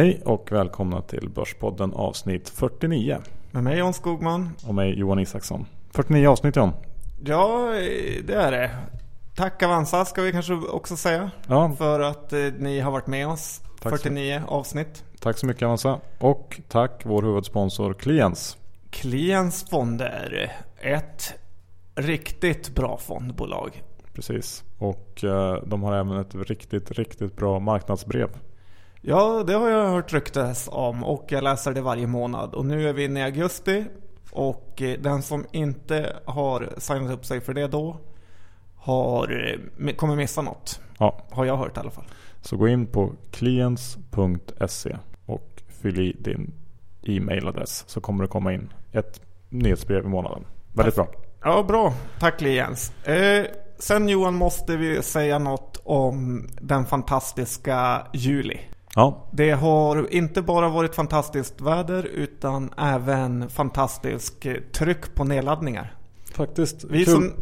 Hej och välkomna till Börspodden avsnitt 49. Med mig John Skogman. Och mig Johan Isaksson. 49 avsnitt John. Ja, det är det. Tack Avanza ska vi kanske också säga. Ja. För att eh, ni har varit med oss. Tack så- 49 avsnitt. Tack så mycket Avanza. Och tack vår huvudsponsor Kliens. Kliens fonder. Ett riktigt bra fondbolag. Precis. Och eh, de har även ett riktigt, riktigt bra marknadsbrev. Ja, det har jag hört ryktas om och jag läser det varje månad. Och nu är vi inne i augusti. Och eh, den som inte har signat upp sig för det då har, eh, kommer missa något. Ja, Har jag hört i alla fall. så gå in på kliens.se och fyll i din e-mailadress så kommer det komma in ett nyhetsbrev i månaden. Väldigt bra. Ja, bra. Tack Jens. Eh, sen Johan måste vi säga något om den fantastiska juli. Ja, Det har inte bara varit fantastiskt väder utan även fantastisk eh, tryck på nedladdningar. faktiskt. Vi kul. som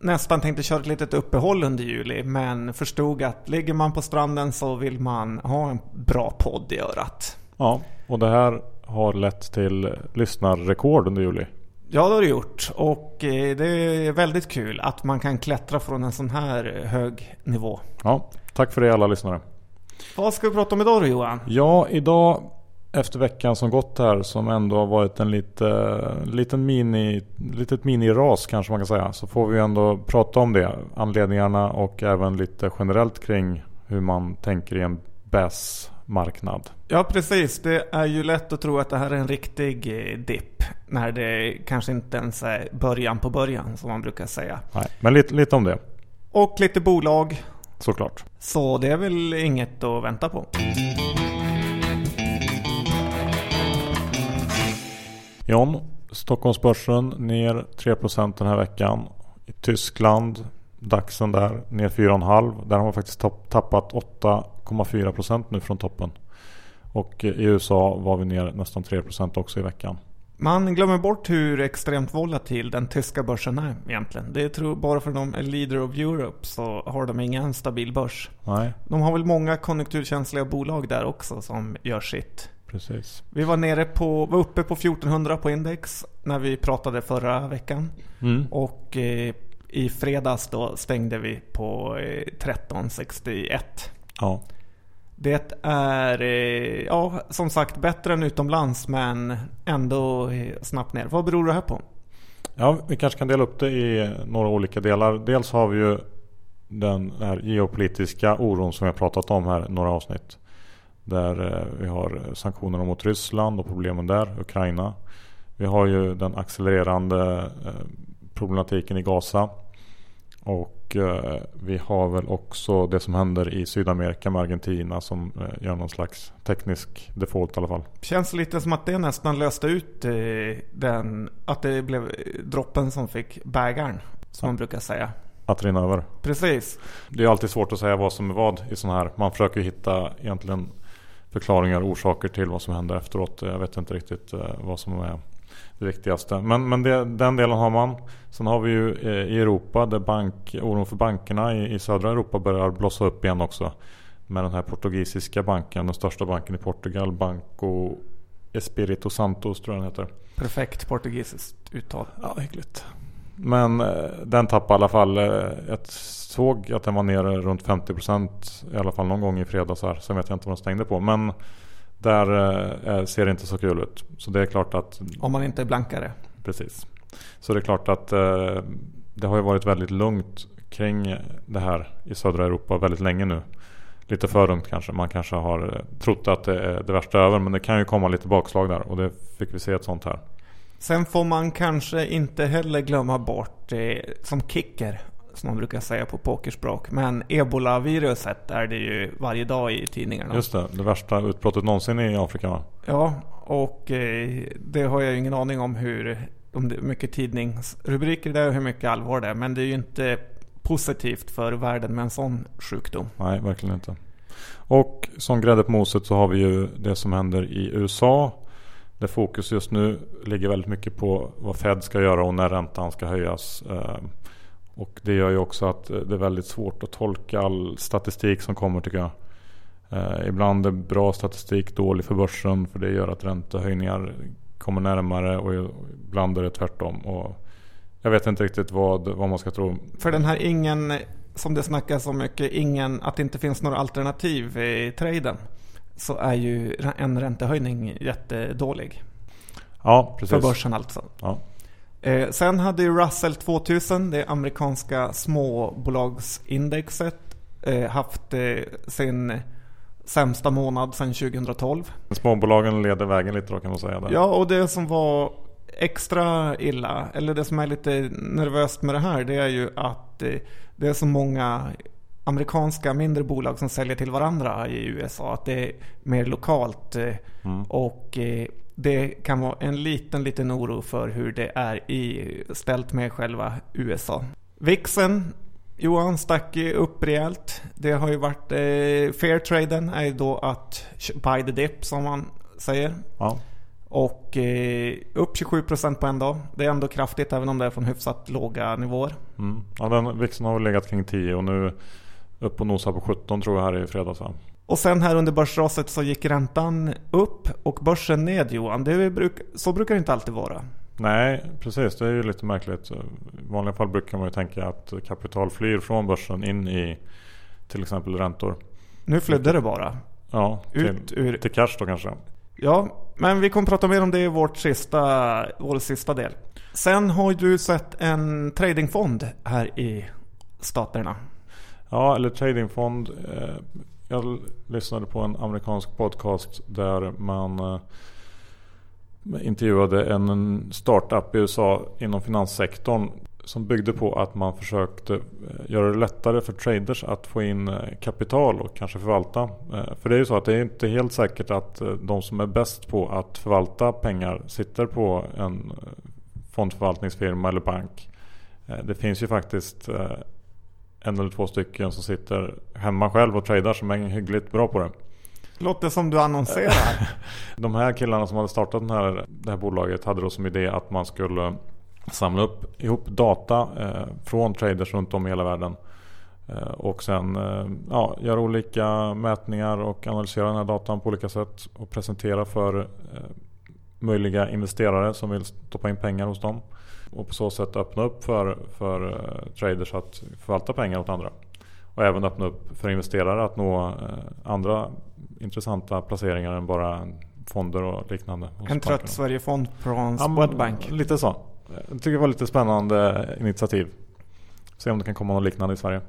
nästan tänkte köra ett litet uppehåll under juli men förstod att ligger man på stranden så vill man ha en bra podd i örat. Ja, och det här har lett till lyssnarrekord under juli. Ja, det har det gjort. Och eh, det är väldigt kul att man kan klättra från en sån här hög nivå. Ja, tack för det alla lyssnare. Vad ska vi prata om idag då Johan? Ja, idag efter veckan som gått här som ändå har varit en lite, liten mini, litet mini-ras kanske man kan säga. Så får vi ändå prata om det. Anledningarna och även lite generellt kring hur man tänker i en BAS-marknad. Ja precis, det är ju lätt att tro att det här är en riktig eh, dipp. När det kanske inte ens är början på början som man brukar säga. Nej, men lite, lite om det Och lite bolag. Såklart. Så det är väl inget att vänta på. John, Stockholmsbörsen ner 3% den här veckan. I Tyskland, DAXen där, ner 4,5%. Där har man faktiskt tapp- tappat 8,4% nu från toppen. Och i USA var vi ner nästan 3% också i veckan. Man glömmer bort hur extremt volatil den tyska börsen är egentligen. Det är tro, bara för de är leader of Europe så har de ingen stabil börs. Nej, De har väl många konjunkturkänsliga bolag där också som gör sitt. precis. Vi var nere på, var uppe på 1400 på index när vi pratade förra veckan. Mm. Och eh, i fredags då stängde vi på eh, 1361. Ja. Det är, eh, ja som sagt bättre än utomlands men ändå snabbt ner. Vad beror det här på? ja, vi kanske kan dela upp det i några olika delar. Dels har vi ju den här geopolitiska oron som vi har pratat om här i några avsnitt. Där eh, vi har sanktionerna mot Ryssland och problemen där, Ukraina. Vi har ju den accelererande eh, problematiken i Gaza. Och eh, vi har väl också det som händer i Sydamerika med Argentina som eh, gör någon slags teknisk default i alla fall. Känns lite som att det nästan löste ut eh, den, att det blev droppen som fick bägaren. Som man brukar säga. Att rinna över. Precis. Det är alltid svårt att säga vad som är vad i sådana här. Man försöker hitta egentligen förklaringar och orsaker till vad som händer efteråt. Jag vet inte riktigt vad som är det viktigaste. Men, men det, den delen har man. Sen har vi ju eh, i Europa där bank, oron för bankerna i, i södra Europa börjar blossa upp igen också. Med den här portugisiska banken, den största banken i Portugal, Banco Espirito Santos tror jag den heter. Perfekt portugisiskt uttal. Ja, hyggligt. Men eh, den tappade i alla fall. Eh, jag såg att den var nere runt 50% i alla fall någon gång i fredags här. Sen vet jag inte vad den stängde på. Men där eh, ser det inte så kul ut. Så det är klart att Om man inte är blankare. Precis. Så det är klart att eh, det har ju varit väldigt lugnt kring det här i södra Europa väldigt länge nu. Lite för lugnt kanske. Man kanske har eh, trott att det är det värsta över. Men det kan ju komma lite bakslag där. Och det fick vi se ett sånt här. Sen får man kanske inte heller glömma bort eh, som kicker. Som man brukar säga på pokerspråk. Men ebola-viruset är det ju varje dag i tidningarna. Just det, det värsta utbrottet någonsin i Afrika? Ja, och eh, det har jag ju ingen aning om hur om det är mycket tidningsrubriker det är och hur mycket allvar det är. Men det är ju inte positivt för världen med en sån sjukdom. Nej, verkligen inte. Och som grädde på moset så har vi ju det som händer i USA. Där fokus just nu ligger väldigt mycket på vad Fed ska göra och när räntan ska höjas. Eh, Och det gör ju också att det är väldigt svårt att tolka all statistik som kommer tycker jag. Eh, ibland är bra statistik dålig för börsen för det gör att räntehöjningar kommer närmare och ibland är det tvärtom. Och jag vet inte riktigt vad, vad man ska tro. För den här ingen, som det snackas så mycket, ingen, att det inte finns några alternativ i traden så är ju en räntehöjning jättedålig. Ja, precis. För börsen alltså. Ja. Eh, sen hade ju Russell 2000, det amerikanska småbolagsindexet, eh, haft eh, sin sämsta månad sedan 2012. Småbolagen leder vägen lite då kan man säga. Där. Ja, och det som var extra illa, eller det som är lite nervöst med det här, det är ju att eh, det är så många amerikanska mindre bolag som säljer till varandra i USA. Att det är mer lokalt. Eh, mm. Och det kan vara en liten, liten oro för hur det är i, ställt med själva USA. Vixen Johan stack upp rejält. Det har ju varit eh, fair traden är ju då att buy the dip som man säger. Ja. Och eh, upp 27% på en dag. Det är ändå kraftigt även om det är från hyfsat låga nivåer. Mm. Ja, den vixen har väl legat kring 10 och nu upp och nosar på 17 tror jag här i fredags. Va? Och sen här under börsraset så gick räntan upp och börsen ned Johan. Det bruk, så brukar det inte alltid vara. Nej, precis. Det är ju lite märkligt. I vanliga fall brukar man ju tänka att kapital flyr från börsen in i till exempel räntor. Nu flydde det bara. Ja, till, Ut ur... till cash då kanske. Ja, men vi kommer prata mer om det i vårt sista, vår sista del. Sen har du sett en tradingfond här i staterna. Ja, eller tradingfond. Jag lyssnade på en amerikansk podcast där man eh, intervjuade en startup i USA inom finanssektorn som byggde på att man försökte eh, göra det lättare för traders att få in eh, kapital och kanske förvalta. För det är ju så att det är inte helt säkert att de som är bäst på att förvalta pengar sitter på en fondförvaltningsfirma eller bank. Det finns ju faktiskt en eller två stycken som sitter hemma själv och tradar som är hyggligt bra på det. Låter som du annonserar. De här killarna som hade startat den här, det här bolaget hade då som idé att man skulle samla upp ihop data eh, från traders runt om i hela världen. Eh, och sen eh, ja, göra olika mätningar och analysera den här datan på olika sätt. Och presentera för möjliga investerare som vill stoppa in pengar hos dem. Och på så sätt öppna upp för, för eh, traders att förvalta pengar åt andra. Och även öppna upp för investerare att nå eh, andra intressanta placeringar än bara fonder och liknande. En trött Sverigefond från Swedbank. Ja, lite så. Jag tycker det var lite spännande initiativ. Se om det kan komma något liknande i Sverige.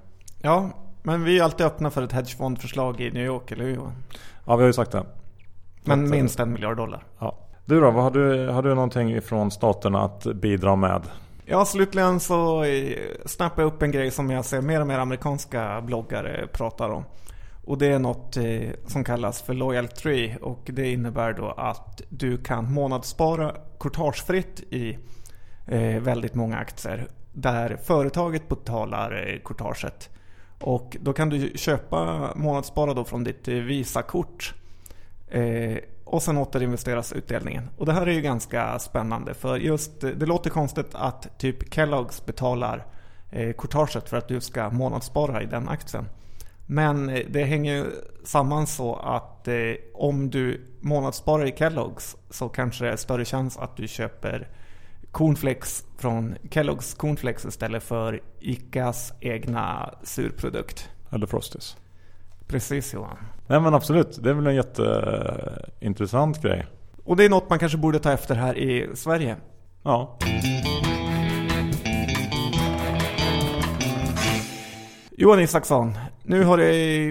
Ja, men vi är alltid öppna för ett hedgefondförslag i New York, eller hur Johan? Ja, vi har ju sagt det. Men att, minst en miljard dollar. Ja. Du då, har du, har du någonting från staterna att bidra med? Ja, slutligen så snappade jag upp en grej som jag ser mer och mer amerikanska bloggare pratar om. Och det är något eh, som kallas för Loyal Tree och det innebär då att du kan månadsspara courtagefritt i eh, väldigt många aktier där företaget betalar eh, courtaget. Och då kan du köpa månadsspara då från ditt Visakort Eh, och sen återinvesteras utdelningen. Och det här är ju ganska spännande för just eh, det låter konstigt att typ Kellogg's betalar eh, courtaget för att du ska månadsspara i den aktien. Men eh, det hänger ju samman så att eh, om du månadssparar i Kellogg's så kanske det är större chans att du köper cornflakes från Kellogg's cornflakes istället för ICAs egna surprodukt. Eller Frosties. Precis Johan. Nej men absolut, det är väl en jätteintressant grej. Och det är något man kanske borde ta efter här i Sverige. Ja. Johan Isaksson, nu har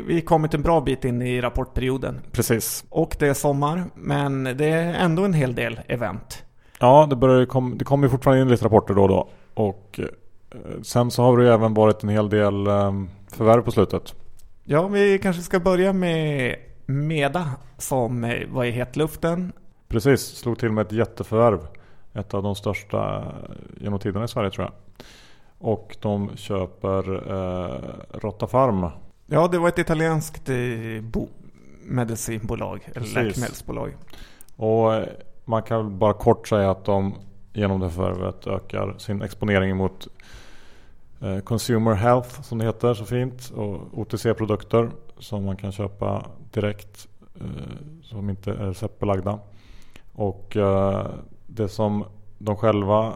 vi kommit en bra bit in i rapportperioden. Precis. Och det är sommar, men det är ändå en hel del event. Ja, det, börjar, det kommer fortfarande in lite rapporter då och då. Och eh, sen så har det ju även varit en hel del eh, förvärv på slutet. Ja, vi kanske ska börja med Meda som var i hetluften. Precis, slog till med ett jätteförvärv. Ett av de största genom tiderna i Sverige tror jag. Och de köper eh, Rottafarm. Ja, det var ett italienskt eh, bo- medicinbolag, eller Precis. läkemedelsbolag. Och eh, man kan bara kort säga att de genom det förvärvet ökar sin exponering mot Eh, consumer Health som det heter så fint och OTC-produkter som man kan köpa direkt eh, som inte är receptbelagda. Och eh, det som de själva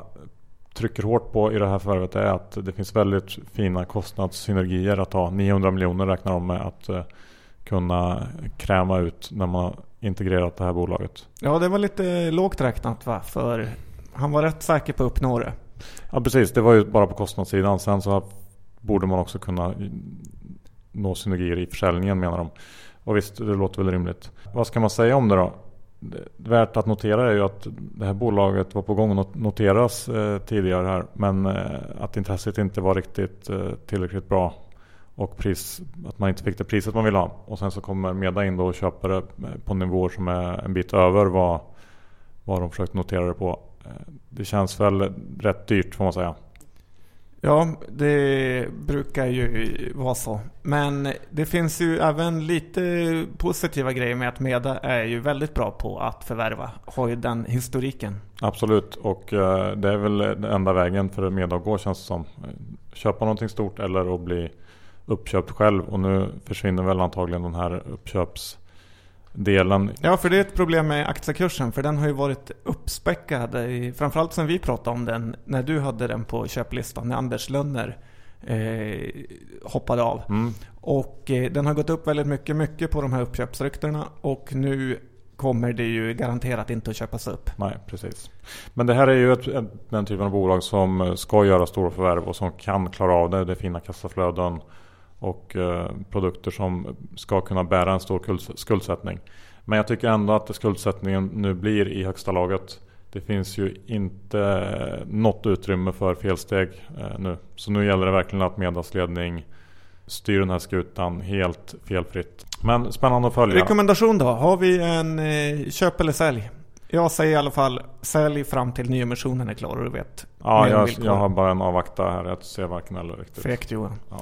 trycker hårt på i det här förvärvet är att det finns väldigt fina kostnadssynergier att ha. 900 miljoner räknar de med att kunna kräma ut när man har integrerat det här bolaget. Ja, det var lite lågt räknat va? För han var rätt säker på att uppnå det. Ja precis, det var ju bara på kostnadssidan. Sen så borde man också kunna nå synergier i försäljningen menar de. Och visst, det låter väl rimligt. Vad ska man säga om det då? Värt att notera är ju att det här bolaget var på gång att noteras eh, tidigare här. Men eh, att intresset inte var riktigt eh, tillräckligt bra. Och pris, att man inte fick det priset man ville ha. Och sen så kommer Meda in då och köper det på nivåer som är en bit över vad, vad de försökte notera det på. Det känns väl rätt dyrt får man säga. Ja, det brukar ju vara så. Men det finns ju även lite positiva grejer med att Meda är ju väldigt bra på att förvärva. Har ju den historiken. Absolut, och eh, det är väl den enda vägen för Meda att gå känns det som. Köpa någonting stort eller att bli uppköpt själv. Och nu försvinner väl antagligen den här uppköps delen. Ja, för det är ett problem med aktiekursen. För den har ju varit uppspäckad. I, framförallt sen vi pratade om den när du hade den på köplistan. När Anders Lönner eh, hoppade av. Mm. Och eh, den har gått upp väldigt mycket, mycket på de här uppköpsryktena. Och nu kommer det ju garanterat inte att köpas upp. Nej, precis. Men det här är ju ett, ett, den typen av bolag som ska göra stora förvärv och som kan klara av det. Det är fina kassaflöden och eh, produkter som ska kunna bära en stor skuldsättning. Men jag tycker ändå att skuldsättningen nu blir i högsta laget. Det finns ju inte något utrymme för felsteg eh, nu. Så nu gäller det verkligen att medlemsledning styr den här skutan helt felfritt. Men spännande att följa. Rekommendation då? Har vi en eh, köp eller sälj? Jag säger i alla fall sälj fram till nyemissionen är klar och du vet. Ja, jag, jag, har bara en avvakta här. Jag ser varken eller riktigt. Fräckt Johan. Ja.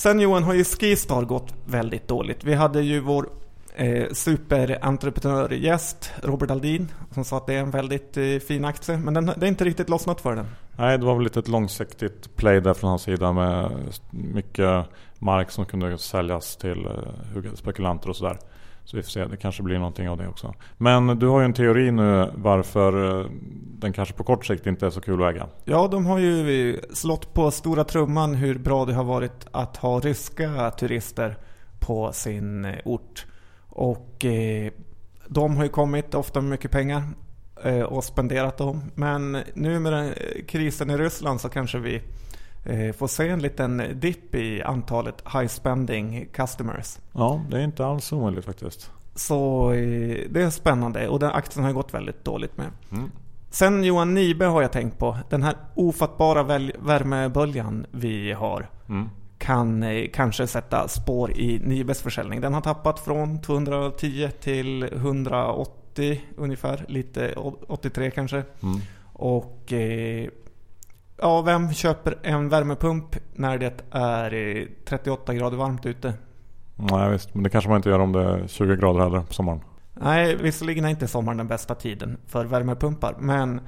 Sen Johan har ju Skistar gått väldigt dåligt. Vi hade ju vår eh, superentreprenörgäst Robert Aldin som sa att det är en väldigt eh, fin aktie. Men den, det är inte riktigt lossnat för den. Nej, det var väl lite ett långsiktigt play där från hans sida med mycket mark som kunde säljas till eh, spekulanter och sådär. Så vi får se, det kanske blir någonting av det också. Men du har ju en teori nu varför eh, den kanske på kort sikt inte är så kul att äga. Ja, de har ju slått på stora trumman hur bra det har varit att ha ryska turister på sin eh, ort. Och eh, de har ju kommit ofta med mycket pengar eh, och spenderat dem. Men nu med krisen i Ryssland så kanske vi får se en liten dipp i antalet high spending customers. Ja, det är inte alls omöjligt faktiskt. Så eh, det är spännande och den aktien har gått väldigt dåligt med. Mm. Sen Johan Nibe har jag tänkt på. Den här ofattbara värmeböljan vi har. Mm. Kan eh, kanske sätta spår i Nibes försäljning. Den har tappat från 210 till 180 ungefär. Lite 83 kanske. Mm. Och Ja, vem köper en värmepump när det är 38 grader varmt ute? Nej visst, men det kanske man inte gör om det är 20 grader heller på sommaren. Nej, visserligen är inte sommaren den bästa tiden för värmepumpar. Men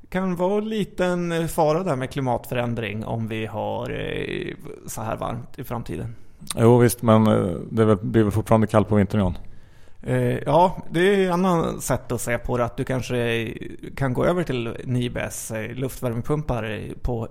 det kan vara en liten fara där med klimatförändring om vi har eh, så här varmt i framtiden. Jo visst, men eh, det blir väl fortfarande kallt på vintern igen. Eh, ja, det är ett annat sätt att se på det. Att du kanske kan gå över till Nibes eh, luftvärmepumpar på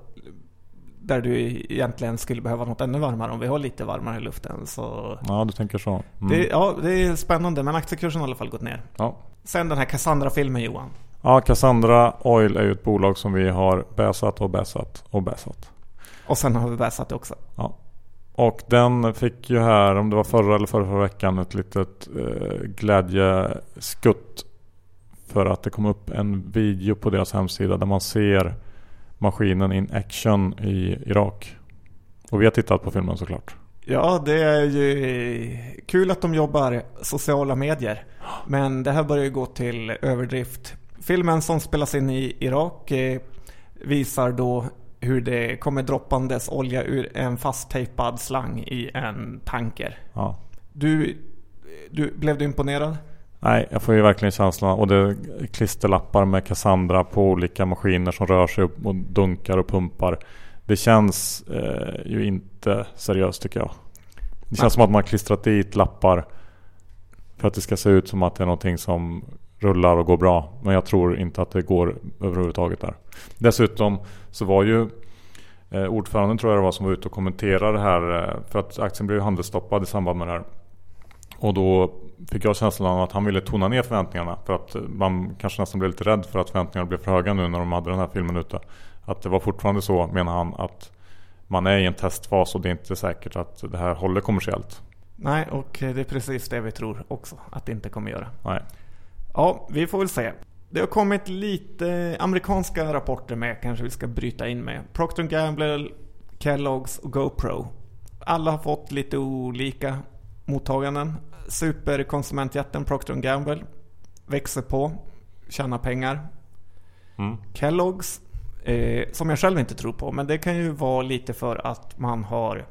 där du egentligen skulle behöva något ännu varmare om vi har lite varmare i luften. Så ja, du tänker så. Mm. Det, ja, det är spännande men aktiekursen har i alla fall gått ner. Ja. Sen den här Cassandra-filmen Johan. Ja, Cassandra Oil är ju ett bolag som vi har bäsat och bäsat och bäsat. Och sen har vi bäsat det också. Ja. Och den fick ju här, om det var förra eller förra, förra veckan, ett litet eh, glädjeskutt. För att det kom upp en video på deras hemsida där man ser maskinen in action i Irak. Och vi har tittat på filmen såklart. Ja, det är ju kul att de jobbar sociala medier. Men det här börjar ju gå till överdrift. Filmen som spelas in i Irak eh, visar då hur det kommer droppandes olja ur en fasttejpad slang i en tanker. Ja. Du, du, blev du imponerad? Nej, jag får ju verkligen känslan. Och det är klisterlappar med Cassandra på olika maskiner som rör sig upp och dunkar och pumpar. Det känns eh, ju inte seriöst tycker jag. Det känns som att man klistrat dit lappar för att det ska se ut som att det är någonting som rullar och går bra. Men jag tror inte att det går överhuvudtaget där. Dessutom så var ju eh, ordföranden tror jag det var som var ute och kommenterade det här. Eh, för att aktien blev handelsstoppad i samband med det här. Och då fick jag känslan av att han ville tona ner förväntningarna. För att man kanske nästan blev lite rädd för att förväntningarna blev för höga nu när de hade den här filmen ute. Att det var fortfarande så menar han att man är i en testfas och det är inte säkert att det här håller kommersiellt. Nej, och det är precis det vi tror också att det inte kommer göra. Nej. Ja, vi får väl se. Det har kommit lite amerikanska rapporter med, kanske vi ska bryta in med. Procter Gamble, Kellogg's och GoPro. Alla har fått lite olika mottaganden. Superkonsumentjätten Procter Gamble växer på, tjänar pengar. Mm. Kellogg's, eh, som jag själv inte tror på, men det kan ju vara lite för att man har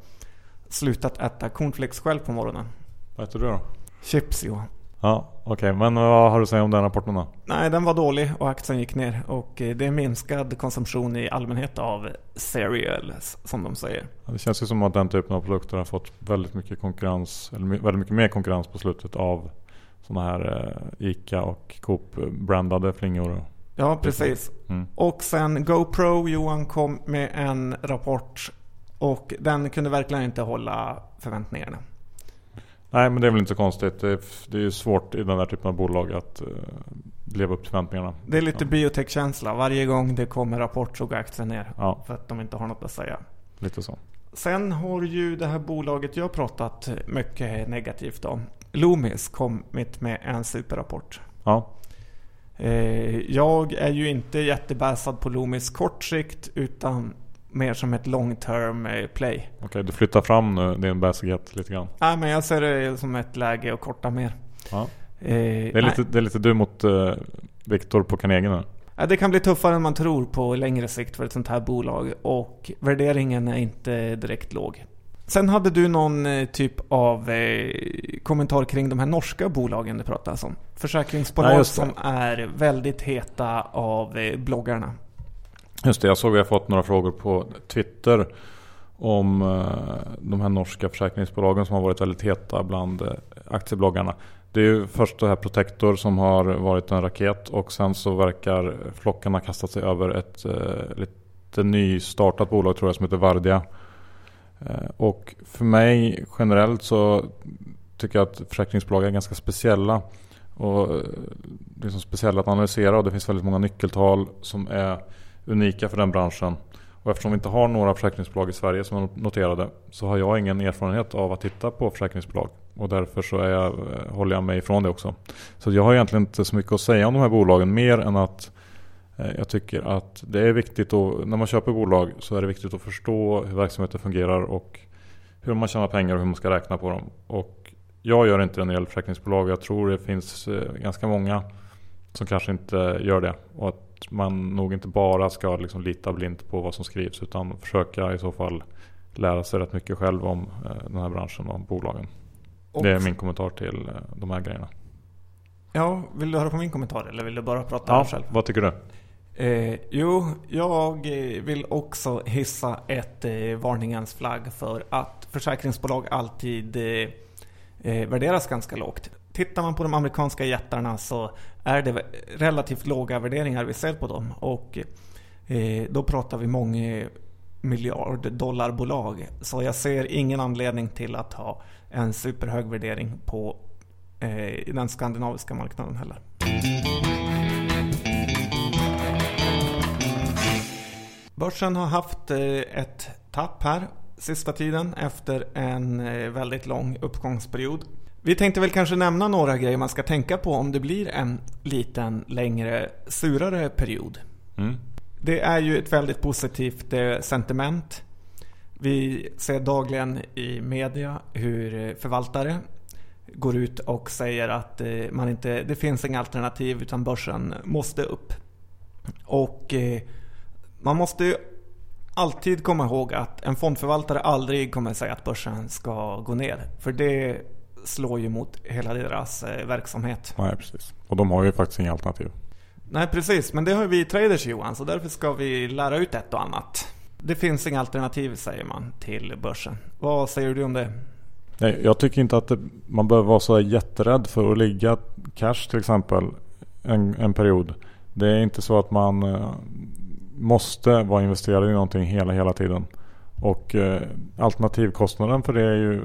slutat äta cornflakes själv på morgonen. Vad äter du då? Chips Johan. Ja, okej. Okay. Men vad har du att säga om den rapporten då? Nej, den var dålig och aktien gick ner. Och eh, det är minskad konsumtion i allmänhet av cereals, som de säger. Det känns ju som att den typen av produkter har fått väldigt mycket konkurrens, eller väldigt mycket mer konkurrens på slutet av sådana här eh, ICA och Coop-brandade flingor. Ja, precis. Mm. Och sen GoPro, Johan kom med en rapport och den kunde verkligen inte hålla förväntningarna. Nej men det är väl inte så konstigt. Det är, ju svårt i den här typen av bolag att uh, leva upp till förväntningarna. Det är lite ja. biotech-känsla. Varje gång det kommer rapport så går aktien ner. Ja. För att de inte har något att säga. Lite så. Sen har ju det här bolaget jag pratat mycket negativt om. Loomis kommit med en superrapport. Ja. Eh, jag är ju inte jättebäsad på Loomis kort sikt utan mer som ett long term eh, play. Okej, okay, du flyttar fram nu din bäsighet lite grann? Nej, men jag ser det som ett läge att korta mer. Ja. Eh, det, är lite, det är lite du mot eh, Viktor på Carnegie nu? Ja, det kan bli tuffare än man tror på längre sikt för ett sånt här bolag och värderingen är inte direkt låg. Sen hade du någon eh, typ av eh, kommentar kring de här norska bolagen det pratas om. Försäkringsbolag som är väldigt heta av eh, bloggarna. Just det, jag såg att vi har fått några frågor på Twitter om eh, de här norska försäkringsbolagen som har varit väldigt heta bland eh, aktiebloggarna. Det är ju först det här Protector som har varit en raket och sen så verkar flocken ha kastat sig över ett eh, lite nystartat bolag tror jag som heter Vardia. Och för mig generellt så tycker jag att försäkringsbolag är ganska speciella. Och liksom är speciella att analysera och det finns väldigt många nyckeltal som är unika för den branschen. Och eftersom vi inte har några försäkringsbolag i Sverige som är noterade så har jag ingen erfarenhet av att titta på försäkringsbolag. Och därför så är jag, eh, håller jag mig ifrån det också. Så jag har egentligen inte så mycket att säga om de här bolagen mer än att eh, jag tycker att det är viktigt att, när man köper bolag så är det viktigt att förstå hur verksamheten fungerar och hur man tjänar pengar och hur man ska räkna på dem. Och jag gör inte det när det gäller försäkringsbolag. Jag tror det finns eh, ganska många som kanske inte gör det. Och att man nog inte bara ska liksom lita blint på vad som skrivs utan försöka i så fall lära sig rätt mycket själv om eh, den här branschen och bolagen. Och, det är min kommentar till eh, de här grejerna. Ja, vill du höra på min kommentar eller vill du bara prata ja, själv? Vad tycker du? Eh, jo, jag vill också hissa ett eh, varningens flagg för att försäkringsbolag alltid eh, eh värderas ganska lågt tittar man på de amerikanska jättarna så är det relativt låga värderingar vi ser på dem. Och eh, då pratar vi många miljard dollarbolag. Så jag ser ingen anledning till att ha en superhög värdering på eh, den skandinaviska marknaden heller. Börsen har haft eh, ett tapp här sista tiden efter en eh, väldigt lång uppgångsperiod. Vi tänkte väl kanske nämna några grejer man ska tänka på om det blir en liten längre surare period. Mm. Det är ju ett väldigt positivt eh, sentiment. Vi ser dagligen i media hur eh, förvaltare går ut och säger att eh, man inte, det finns inga alternativ utan börsen måste upp. Och man måste ju alltid komma ihåg att en fondförvaltare aldrig kommer säga att börsen ska gå ner. För det slår ju mot hela deras eh, verksamhet. Nej, precis. Och de har ju faktiskt inga alternativ. Nej, precis. Men det har vi traders Johan, så därför ska vi lära ut ett och annat. Det finns inga alternativ säger man till börsen. Vad säger du om det? Nej, jag tycker inte att det, man behöver vara så jätterädd för att ligga cash till exempel en, en period. Det är inte så att man eh, måste vara investerad i någonting hela, hela tiden. Och eh, alternativkostnaden för det är ju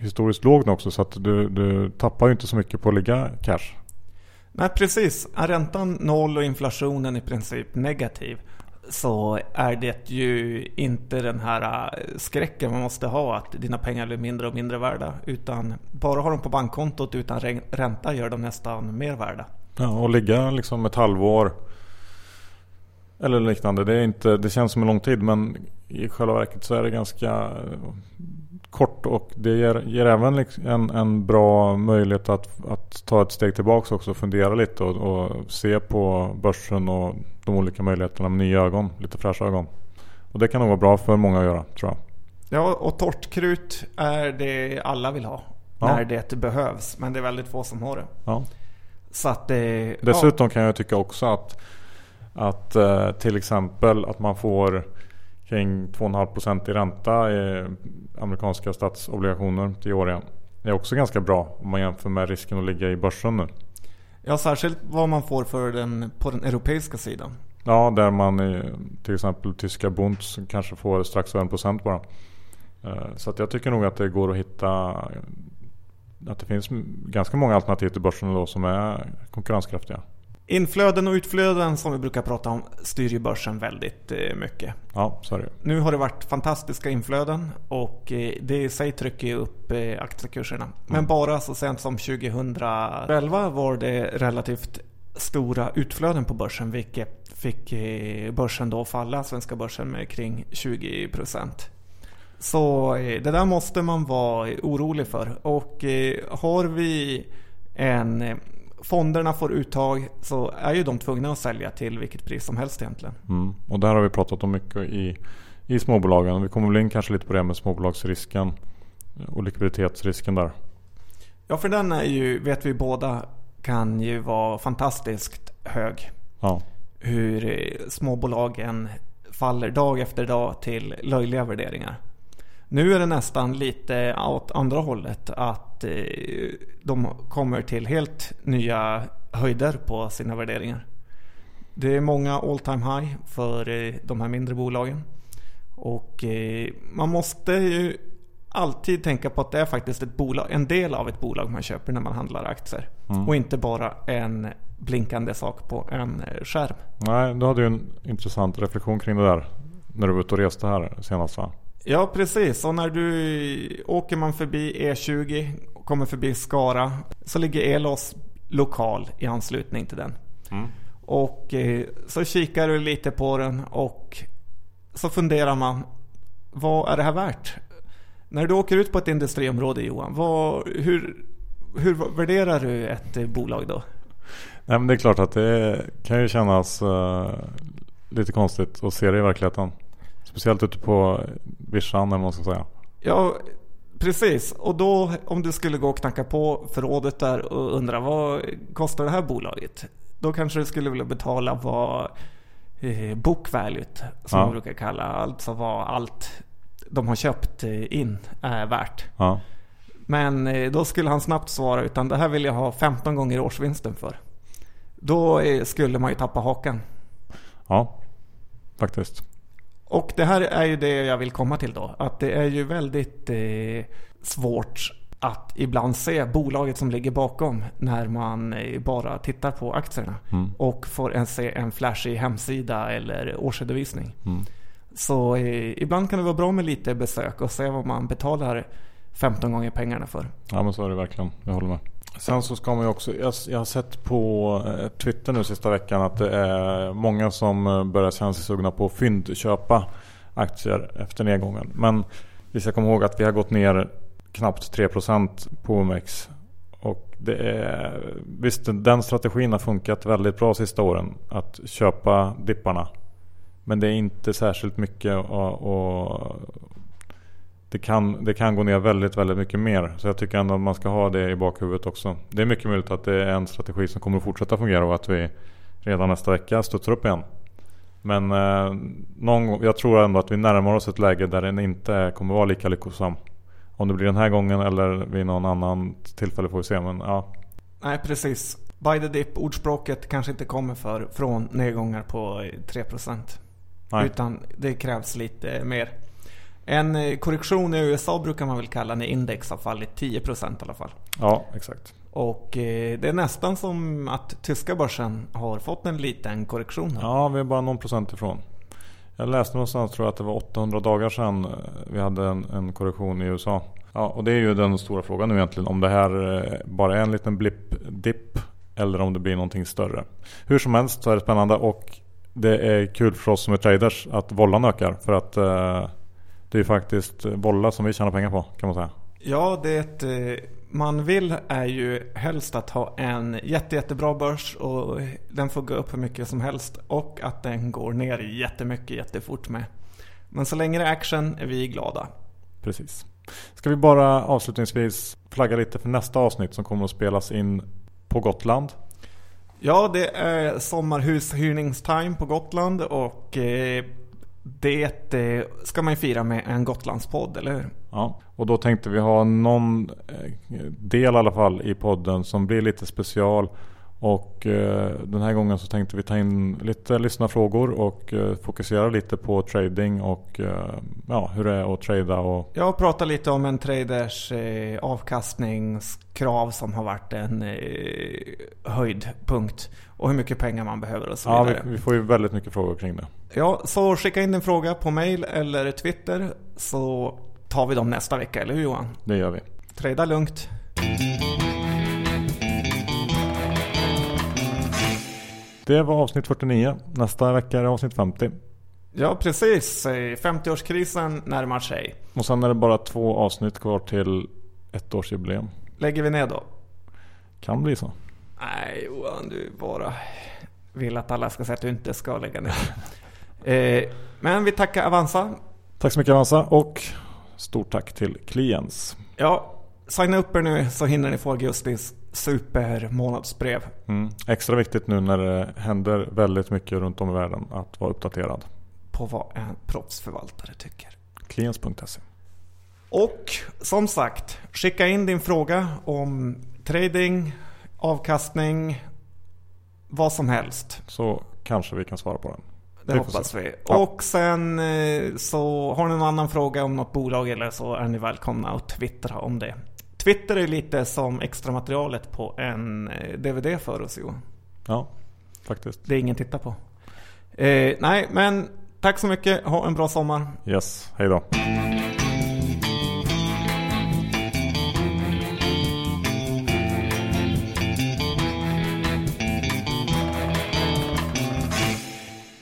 historiskt låg också så att du, du tappar ju inte så mycket på att ligga cash. Nej precis, är räntan noll och inflationen i princip negativ så är det ju inte den här äh, skräcken man måste ha att dina pengar blir mindre och mindre värda. Utan bara ha dem på bankkontot utan ränta gör de nästan mer värda. Ja, och ligga liksom ett halvår eller liknande. Det, är inte, det känns som en lång tid men i själva verket så är det ganska kort och det ger, ger även liksom en, en bra möjlighet att, att ta ett steg tillbaka också och fundera lite och, och, se på börsen och de olika möjligheterna med nya ögon, lite fräscha ögon. Och det kan nog vara bra för många att göra tror jag. Ja, och torrt krut är det alla vill ha ja. när det behövs. Men det är väldigt få som har det. Ja. Så att det, Dessutom ja. kan jag tycka också att, att eh, till exempel att man får kring 2,5% i ränta i amerikanska statsobligationer till åriga. Det är också ganska bra om man jämför med risken att ligga i börsen nu. Ja, särskilt vad man får för den, på den europeiska sidan. Ja, där man i till exempel tyska Bunds kanske får strax över en procent bara. Eh, så jag tycker nog att det går att hitta att det finns ganska många alternativ till börsen då som är konkurrenskraftiga. Inflöden och utflöden som vi brukar prata om styr ju börsen väldigt eh, mycket. Ja, så är det. Nu har det varit fantastiska inflöden och eh, det i sig trycker ju upp eh, aktiekurserna. Men mm. bara så sent som 2011 var det relativt stora utflöden på börsen vilket fick börsen då falla, svenska börsen med kring 20%. Så det där måste man vara orolig för och har vi en fonderna får uttag så är ju de tvungna att sälja till vilket pris som helst egentligen. Mm. Och där har vi pratat om mycket i, i småbolagen. Vi kommer väl in kanske lite på det med småbolagsrisken och likviditetsrisken där. Ja, för den är ju, vet vi båda, kan ju vara fantastiskt hög. Ja. Hur småbolagen faller dag efter dag till löjliga värderingar. Nu är det nästan lite åt andra hållet. Att eh, de kommer till helt nya höjder på sina värderingar. Det är många all time high för eh, de här mindre bolagen. Och eh, man måste ju alltid tänka på att det är faktiskt ett bolag, en del av ett bolag man köper när man handlar aktier. Mm. Och inte bara en blinkande sak på en skärm. Nej, du hade ju en intressant reflektion kring det där när du var ute och reste här senast va? Ja precis, och när du åker man förbi E20 och kommer förbi Skara så ligger Elos lokal i anslutning till den. Mm. Och eh, så kikar du lite på den och så funderar man, vad är det här värt? När du åker ut på ett industriområde Johan, vad, hur, hur värderar du ett eh, bolag då? Nej, men det är klart att det kan ju kännas uh, lite konstigt att se det i verkligheten. Speciellt ute på vischan eller vad man ska säga. Ja, precis. Och då om du skulle gå och knacka på förrådet där och undra vad kostar det här bolaget? Då kanske du skulle vilja betala vad eh, book value som ja. man brukar kalla. Alltså vad allt de har köpt eh, in är värt. Ja. Men eh, då skulle han snabbt svara utan det här vill jag ha 15 gånger årsvinsten för. Då eh, skulle man ju tappa hakan. Ja, faktiskt. Och det här är ju det jag vill komma till då. Att det är ju väldigt eh, svårt att ibland se bolaget som ligger bakom när man eh, bara tittar på aktierna. Mm. Och får en, se en flashig hemsida eller årsredovisning. Mm. Så eh, ibland kan det vara bra med lite besök och se vad man betalar 15 gånger pengarna för. Ja men så är det verkligen. Jag håller med. Sen så ska man ju också, jag, jag har sett på eh, Twitter nu sista veckan att det är många som eh, börjar känna sig sugna på att fyndköpa aktier efter nedgången. Men vi ska komma ihåg att vi har gått ner knappt 3% på OMX. Och det är, visst, den strategin har funkat väldigt bra sista åren. Att köpa dipparna. Men det är inte särskilt mycket att, det kan, det kan gå ner väldigt, väldigt mycket mer. Så jag tycker ändå att man ska ha det i bakhuvudet också. Det är mycket möjligt att det är en strategi som kommer att fortsätta fungera och att vi redan nästa vecka studsar upp igen. Men eh, någon, jag tror ändå att vi närmar oss ett läge där den inte kommer vara lika lyckosam. Om det blir den här gången eller vid någon annan tillfälle får vi se. Men ja, Nej, precis. By the dip, ordspråket kanske inte kommer för från nedgångar på 3%. nej. Utan det krävs lite mer. En eh, korrektion i USA brukar man väl kalla när index har fallit 10% i alla fall. Ja, exakt. Och eh, det är nästan som att tyska börsen har fått en liten korrektion. här. Ja, vi är bara någon procent ifrån. Jag läste någonstans tror jag att det var 800 dagar sedan eh, vi hade en, en korrektion i USA. Ja, och det är ju den stora frågan nu egentligen. Om det här bara är en liten blipp, dipp eller om det blir någonting större. Hur som helst så är det spännande och det är kul för oss som är traders att vollan ökar. För att det är ju faktiskt volla som vi tjänar pengar på kan man säga. Ja, det eh, man vill är ju helst att ha en jätte, jättebra börs och den får gå upp hur mycket som helst och att den går ner jättemycket jättefort med. Men så länge det är action är vi glada. Precis. Ska vi bara avslutningsvis flagga lite för nästa avsnitt som kommer att spelas in på Gotland. Ja, det är sommarhushyrningstime på Gotland och eh, det eh, ska man ju fira med en Gotlandspodd, eller hur? Ja, och då tänkte vi ha någon eh, del i alla fall i podden som blir lite special. Och eh, den här gången så tänkte vi ta in lite lyssnarfrågor och eh, fokusera lite på trading och eh, ja, hur det är att trada och Jag pratar lite om en traders avkastningskrav som har varit en höjdpunkt. Och hur mycket pengar man behöver och så ja, vi, vidare. vi får ju väldigt mycket frågor kring det. Ja, så skicka in din fråga på mail eller Twitter så tar vi dem nästa vecka, eller hur Johan? Det gör vi. Trada lugnt. Det var avsnitt 49. Nästa vecka är det avsnitt 50. Ja, precis. Eh, 50-årskrisen närmar sig. Och sen är det bara två avsnitt kvar till ett årsjubileum. Lägger vi ner då? Kan bli så. Nej Johan, du bara vill att alla ska säga att du inte ska lägga ner. eh, men vi tackar Avanza. Tack så mycket Avanza och stort tack till Kliens. Ja, signa upp er nu så hinner ni få augustis supermånadsbrev. Mm. Extra viktigt nu när det händer väldigt mycket runt om i världen att vara uppdaterad. På vad en proffsförvaltare tycker. Kliens.se Och som sagt, skicka in din fråga om trading, avkastning, vad som helst. Så kanske vi kan svara på den. Det får hoppas vi. Ja. Och sen eh, så har ni någon annan fråga om något bolag eller så är ni välkomna att twittra om det. Twitter är lite som extra materialet på en eh, DVD för oss Johan. Ja, faktiskt. Det är ingen tittar på. Eh, nej, men tack så mycket. Ha en bra sommar. Yes, hej då.